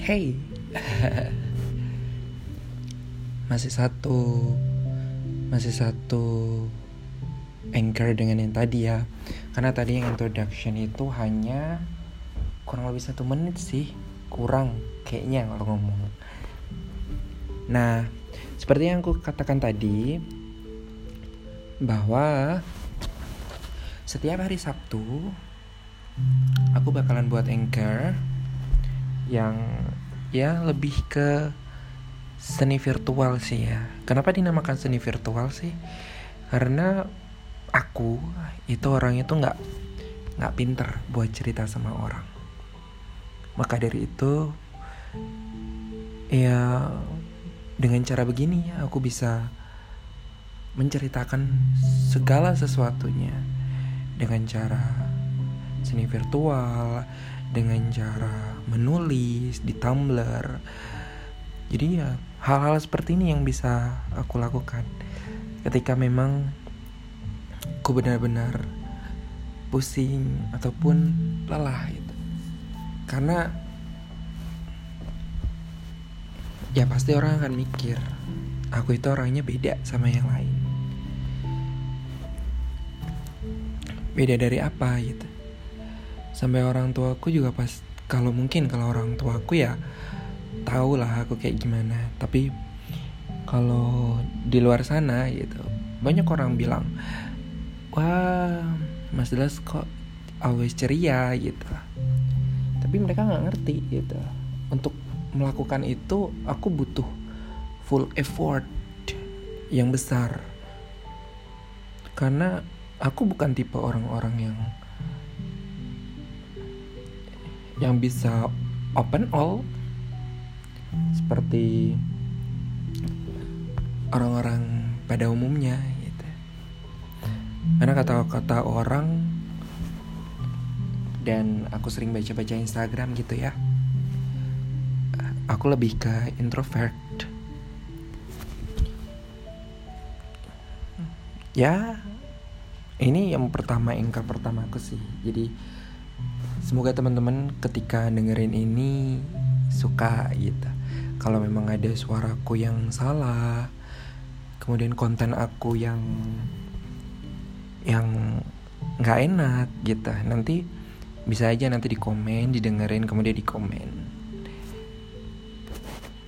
Hey, masih satu, masih satu anchor dengan yang tadi ya. Karena tadi yang introduction itu hanya kurang lebih satu menit sih, kurang kayaknya kalau ngomong. Nah, seperti yang aku katakan tadi, bahwa setiap hari Sabtu aku bakalan buat anchor yang ya lebih ke seni virtual sih ya. Kenapa dinamakan seni virtual sih? Karena aku itu orang itu nggak nggak pinter buat cerita sama orang. Maka dari itu ya dengan cara begini aku bisa menceritakan segala sesuatunya dengan cara seni virtual dengan cara menulis di Tumblr. Jadi ya hal-hal seperti ini yang bisa aku lakukan ketika memang aku benar-benar pusing ataupun lelah gitu. Karena ya pasti orang akan mikir aku itu orangnya beda sama yang lain. Beda dari apa gitu sampai orang tuaku juga pas kalau mungkin kalau orang tuaku ya tahu lah aku kayak gimana. Tapi kalau di luar sana gitu banyak orang bilang wah Mas Dilas kok always ceria gitu. Tapi mereka nggak ngerti gitu. Untuk melakukan itu aku butuh full effort yang besar. Karena aku bukan tipe orang-orang yang yang bisa open all seperti orang-orang pada umumnya gitu. Karena kata-kata orang dan aku sering baca-baca Instagram gitu ya. Aku lebih ke introvert. Ya, ini yang pertama ingkar pertama aku sih. Jadi Semoga teman-teman ketika dengerin ini suka gitu. Kalau memang ada suaraku yang salah, kemudian konten aku yang yang nggak enak gitu, nanti bisa aja nanti di komen, didengerin, kemudian di komen.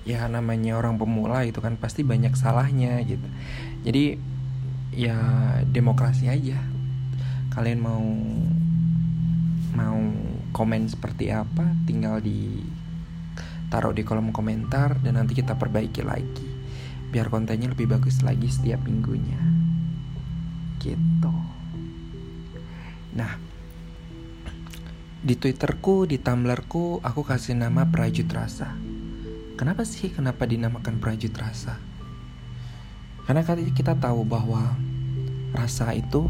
Ya namanya orang pemula itu kan pasti banyak salahnya gitu. Jadi ya demokrasi aja. Kalian mau mau komen seperti apa tinggal di taruh di kolom komentar dan nanti kita perbaiki lagi. Biar kontennya lebih bagus lagi setiap minggunya. Gitu. Nah di twitterku di tumblrku aku kasih nama Prajut Rasa. Kenapa sih? Kenapa dinamakan Prajut Rasa? Karena kita tahu bahwa rasa itu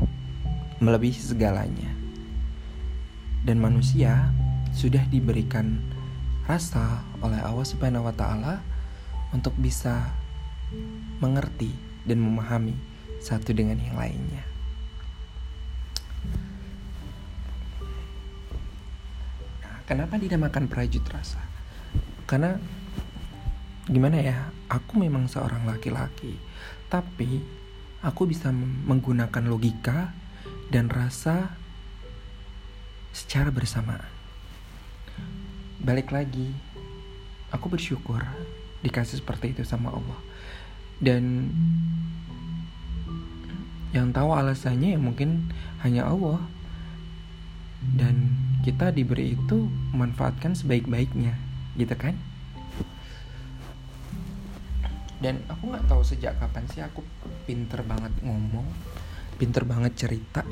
melebihi segalanya dan manusia sudah diberikan rasa oleh Allah Subhanahu wa taala untuk bisa mengerti dan memahami satu dengan yang lainnya. Nah, kenapa dinamakan prajut rasa? Karena gimana ya? Aku memang seorang laki-laki, tapi aku bisa menggunakan logika dan rasa secara bersamaan. Balik lagi, aku bersyukur dikasih seperti itu sama Allah. Dan yang tahu alasannya ya mungkin hanya Allah. Dan kita diberi itu memanfaatkan sebaik-baiknya, gitu kan? Dan aku nggak tahu sejak kapan sih aku pinter banget ngomong, pinter banget cerita.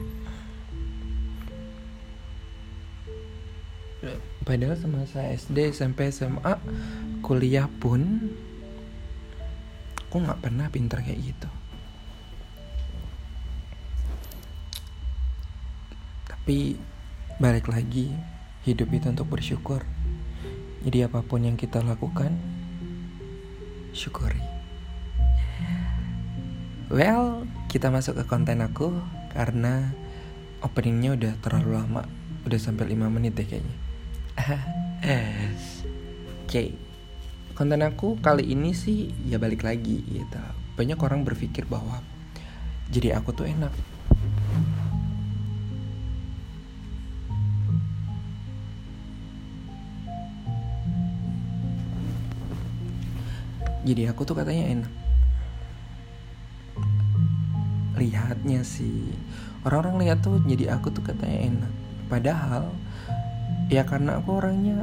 Padahal semasa SD SMP SMA kuliah pun aku nggak pernah pinter kayak gitu. Tapi balik lagi hidup itu untuk bersyukur. Jadi apa pun yang kita lakukan syukuri. Well kita masuk ke konten aku karena openingnya udah terlalu lama. Udah sampai 5 menit deh kayaknya okay. konten aku kali ini sih ya balik lagi gitu. Banyak orang berpikir bahwa jadi aku tuh enak. Jadi aku tuh katanya enak. Lihatnya sih. Orang-orang lihat tuh jadi aku tuh katanya enak. Padahal ya karena aku orangnya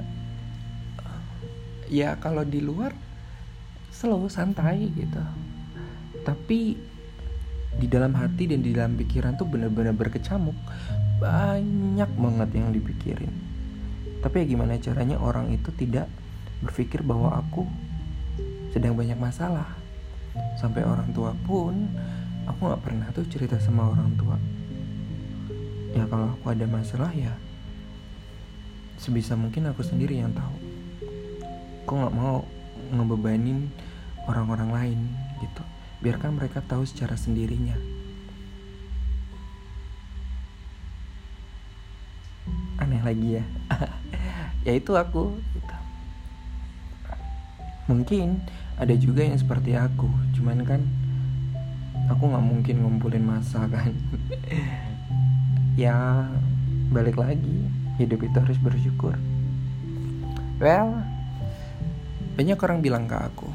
ya kalau di luar slow santai gitu. Tapi di dalam hati dan di dalam pikiran tuh bener-bener berkecamuk. Banyak banget yang dipikirin. Tapi ya gimana caranya orang itu tidak berpikir bahwa aku sedang banyak masalah. Sampai orang tua pun aku nggak pernah tuh cerita sama orang tua. Ya kalau aku ada masalah ya sebisa mungkin aku sendiri yang tahu. Aku nggak mau ngebebanin orang-orang lain gitu. Biarkan mereka tahu secara sendirinya. Aneh lagi ya. Ya itu aku gitu. mungkin ada juga yang seperti aku cuman kan aku nggak mungkin ngumpulin masa kan. Ya balik lagi hidup itu harus bersyukur well banyak orang bilang ke aku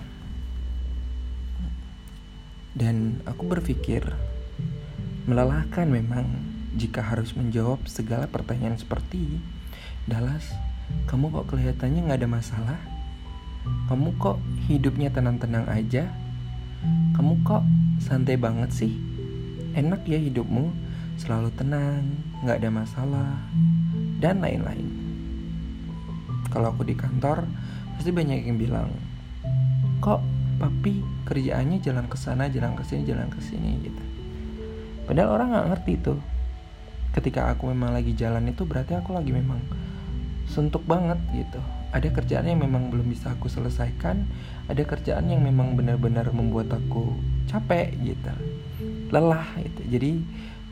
dan aku berpikir melelahkan memang jika harus menjawab segala pertanyaan seperti Dallas kamu kok kelihatannya nggak ada masalah kamu kok hidupnya tenang-tenang aja? Kamu kok santai banget sih? Enak ya hidupmu, selalu tenang, gak ada masalah, dan lain-lain. Kalau aku di kantor, pasti banyak yang bilang, kok papi kerjaannya jalan ke sana, jalan ke sini, jalan ke sini gitu. Padahal orang nggak ngerti tuh. Ketika aku memang lagi jalan itu berarti aku lagi memang suntuk banget gitu ada kerjaan yang memang belum bisa aku selesaikan ada kerjaan yang memang benar-benar membuat aku capek gitu lelah gitu jadi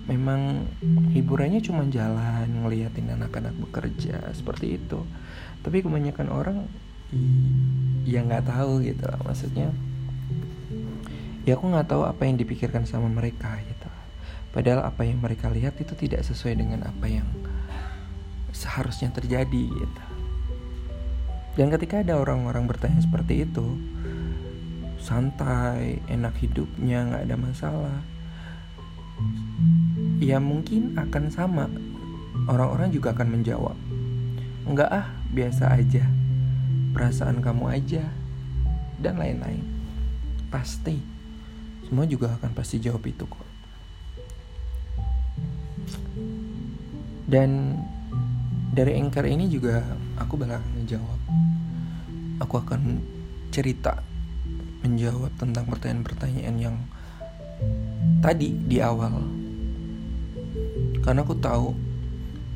memang hiburannya cuma jalan ngeliatin anak-anak bekerja seperti itu. Tapi kebanyakan orang ya nggak tahu gitu. Maksudnya ya aku nggak tahu apa yang dipikirkan sama mereka gitu. Padahal apa yang mereka lihat itu tidak sesuai dengan apa yang seharusnya terjadi gitu. Dan ketika ada orang-orang bertanya seperti itu, santai, enak hidupnya, nggak ada masalah, ya mungkin akan sama. Orang-orang juga akan menjawab, enggak ah, biasa aja, perasaan kamu aja, dan lain-lain. Pasti, semua juga akan pasti jawab itu kok. Dan dari anchor ini juga aku bakal ngejawab aku akan cerita menjawab tentang pertanyaan-pertanyaan yang tadi di awal. Karena aku tahu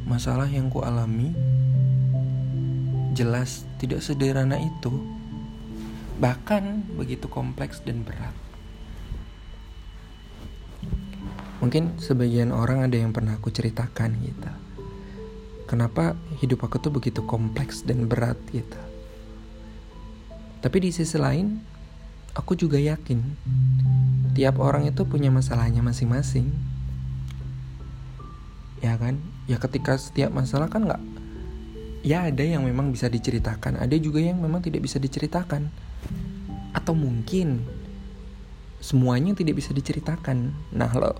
masalah yang ku alami jelas tidak sederhana itu. Bahkan begitu kompleks dan berat. Mungkin sebagian orang ada yang pernah aku ceritakan gitu. Kenapa hidup aku tuh begitu kompleks dan berat gitu tapi di sisi lain, aku juga yakin tiap orang itu punya masalahnya masing-masing. Ya kan? Ya ketika setiap masalah kan nggak ya ada yang memang bisa diceritakan, ada juga yang memang tidak bisa diceritakan. Atau mungkin semuanya tidak bisa diceritakan. Nah, lo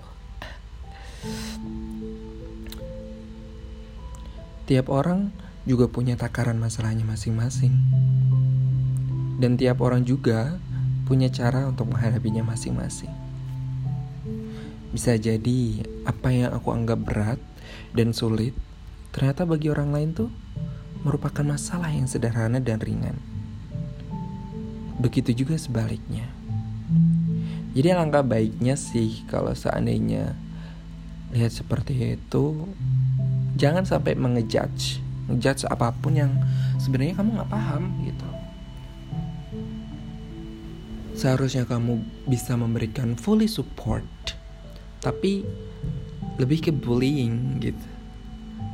tiap orang juga punya takaran masalahnya masing-masing. Dan tiap orang juga punya cara untuk menghadapinya masing-masing. Bisa jadi apa yang aku anggap berat dan sulit, ternyata bagi orang lain tuh merupakan masalah yang sederhana dan ringan. Begitu juga sebaliknya. Jadi alangkah baiknya sih kalau seandainya lihat seperti itu, jangan sampai mengejudge, ngejudge apa pun yang sebenarnya kamu nggak paham gitu seharusnya kamu bisa memberikan fully support tapi lebih ke bullying gitu.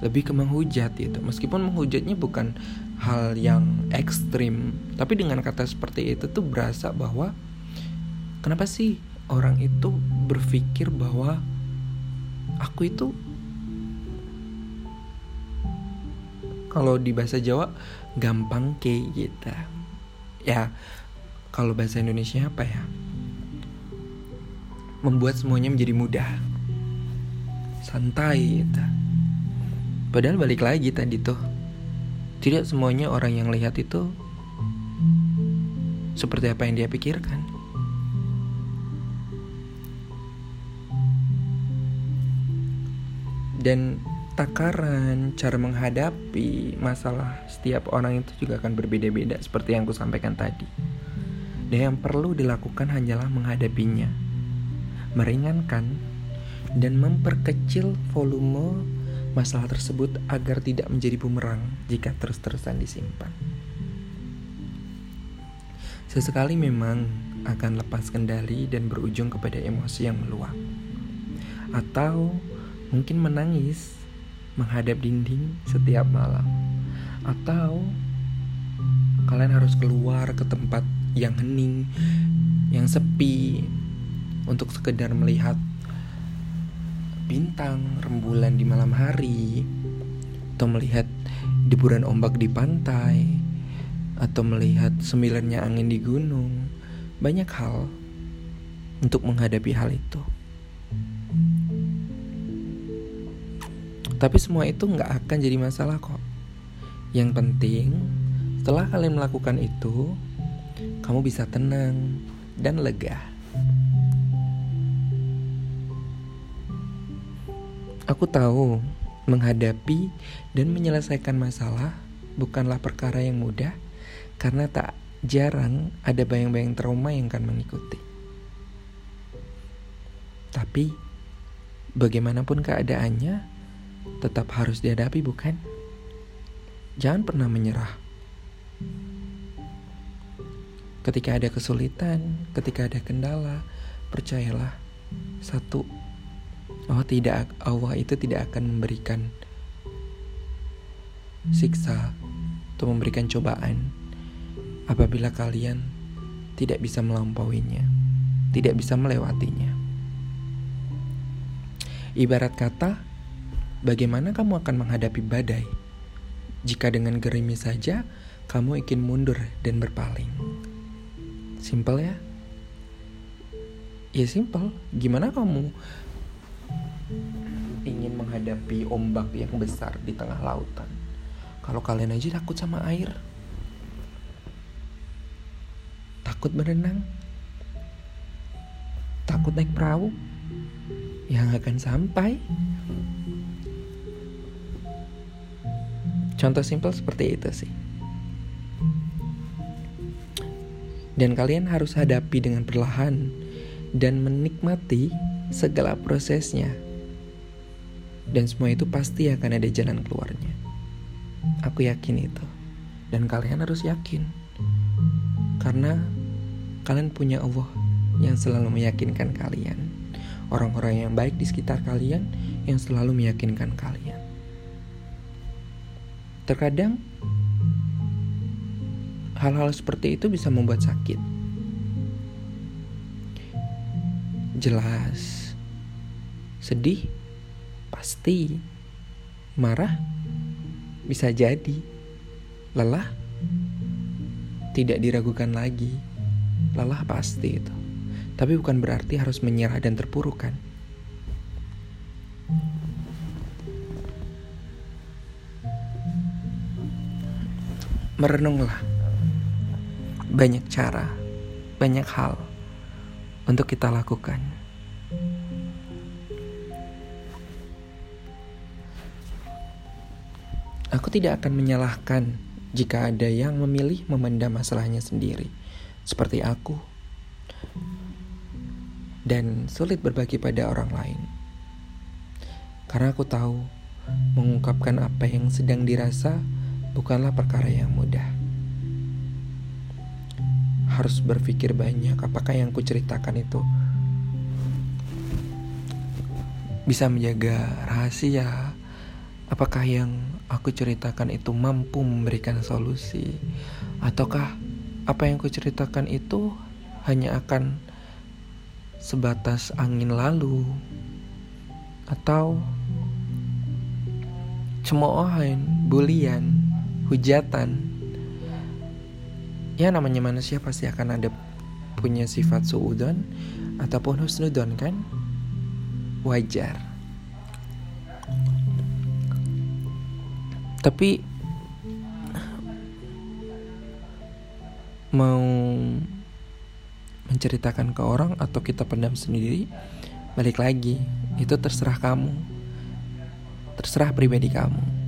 Lebih ke menghujat gitu. Meskipun menghujatnya bukan hal yang ekstrim tapi dengan kata seperti itu tuh berasa bahwa kenapa sih orang itu berpikir bahwa aku itu kalau di bahasa Jawa gampang kayak gitu. Ya kalau bahasa Indonesia apa ya membuat semuanya menjadi mudah santai gitu padahal balik lagi tadi tuh tidak semuanya orang yang lihat itu seperti apa yang dia pikirkan. Dan takaran cara menghadapi masalah setiap orang itu juga akan berbeda-beda seperti yang aku sampaikan tadi. Dan yang perlu dilakukan hanyalah menghadapinya, meringankan, dan memperkecil volume masalah tersebut agar tidak menjadi bumerang jika terus-terusan disimpan. Sesekali memang akan lepas kendali dan berujung kepada emosi yang meluap. Atau mungkin menangis menghadap dinding setiap malam. Atau kalian harus keluar ke tempat yang hening, yang sepi untuk sekedar melihat bintang, rembulan di malam hari, atau melihat deburan ombak di pantai, atau melihat sembilannya angin di gunung. Banyak hal untuk menghadapi hal itu. Tapi semua itu nggak akan jadi masalah kok. Yang penting, setelah kalian melakukan itu, kamu bisa tenang dan lega. Aku tahu menghadapi dan menyelesaikan masalah bukanlah perkara yang mudah karena tak jarang ada bayang-bayang trauma yang akan mengikuti. Tapi bagaimanapun keadaannya tetap harus dihadapi bukan? Jangan pernah menyerah. Ketika ada kesulitan, ketika ada kendala, percayalah satu Oh tidak, Allah itu tidak akan memberikan siksa atau memberikan cobaan apabila kalian tidak bisa melampauinya, tidak bisa melewatinya. Ibarat kata, bagaimana kamu akan menghadapi badai jika dengan gerimis saja kamu ingin mundur dan berpaling? Simpel ya? Ya simpel. Gimana kamu ingin menghadapi ombak yang besar di tengah lautan. Kalau kalian aja takut sama air, takut berenang, takut naik perahu, yang akan sampai. Contoh simpel seperti itu sih. Dan kalian harus hadapi dengan perlahan dan menikmati segala prosesnya dan semua itu pasti akan ada jalan keluarnya. Aku yakin itu. Dan kalian harus yakin. Karena kalian punya Allah yang selalu meyakinkan kalian. Orang-orang yang baik di sekitar kalian yang selalu meyakinkan kalian. Terkadang hal-hal seperti itu bisa membuat sakit. Jelas. Sedih Pasti. Marah? Bisa jadi. Lelah? Tidak diragukan lagi. Lelah pasti itu. Tapi bukan berarti harus menyerah dan terpuruk kan? Merenunglah. Banyak cara, banyak hal untuk kita lakukan. Aku tidak akan menyalahkan jika ada yang memilih memendam masalahnya sendiri, seperti aku, dan sulit berbagi pada orang lain. Karena aku tahu mengungkapkan apa yang sedang dirasa bukanlah perkara yang mudah. Harus berpikir banyak. Apakah yang kuceritakan itu bisa menjaga rahasia, apakah yang aku ceritakan itu mampu memberikan solusi? Ataukah apa yang aku ceritakan itu hanya akan sebatas angin lalu? Atau cemoohan, bulian, hujatan. Ya namanya manusia pasti akan ada punya sifat suudon ataupun husnudon kan? Wajar. Tapi mau menceritakan ke orang atau kita pendam sendiri, balik lagi, itu terserah kamu terserah pribadi kamu.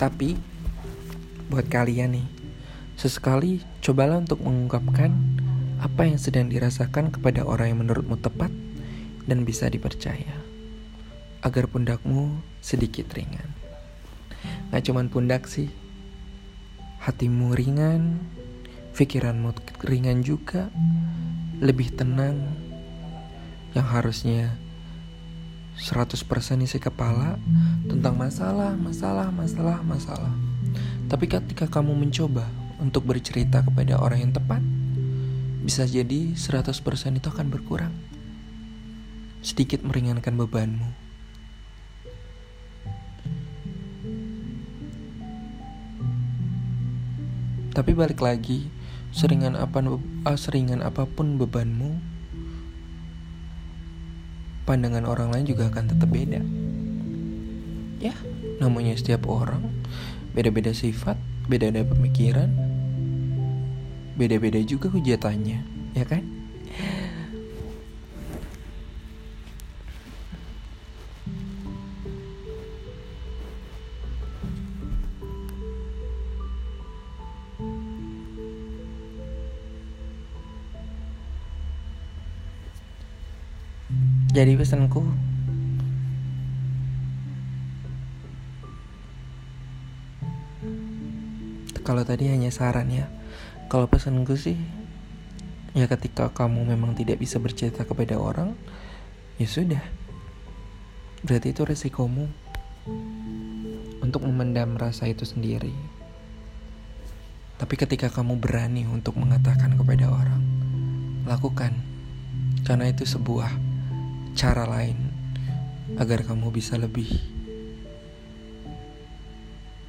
Tapi buat kalian nih, sesekali cobalah untuk mengungkapkan apa yang sedang dirasakan kepada orang yang menurutmu tepat dan bisa dipercaya. Agar pundakmu sedikit ringan. Gak cuman pundak sih, hatimu ringan, pikiranmu ringan juga, lebih tenang yang harusnya 100% isi kepala tentang masalah, masalah, masalah, masalah. Tapi ketika kamu mencoba untuk bercerita kepada orang yang tepat, bisa jadi 100% itu akan berkurang. Sedikit meringankan bebanmu. Tapi balik lagi, seringan apa uh, seringan apa pun bebanmu pandangan orang lain juga akan tetap beda. Ya. Namanya setiap orang beda-beda sifat beda-beda pemikiran beda-beda juga hujatannya ya kan Jadi pesanku. Kalau tadi hanya saran ya. Kalau pesanku sih Ya ketika kamu memang tidak bisa bercerita kepada orang Ya sudah. Berarti itu resikomu Untuk memendam rasa itu sendiri. Tapi ketika kamu berani untuk mengatakan kepada orang Lakukan. Karena itu sebuah cara lain agar kamu bisa lebih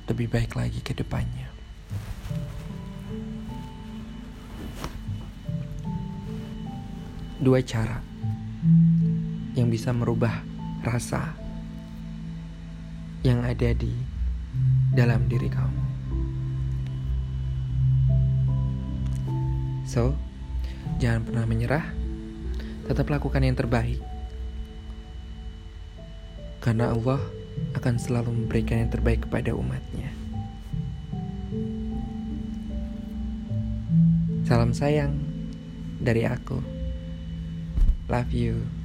lebih baik lagi ke depannya. Dua cara yang bisa merubah rasa yang ada di dalam diri kamu. So, jangan pernah menyerah. Tetap lakukan yang terbaik karena Allah akan selalu memberikan yang terbaik kepada umatnya. Salam sayang dari aku. Love you.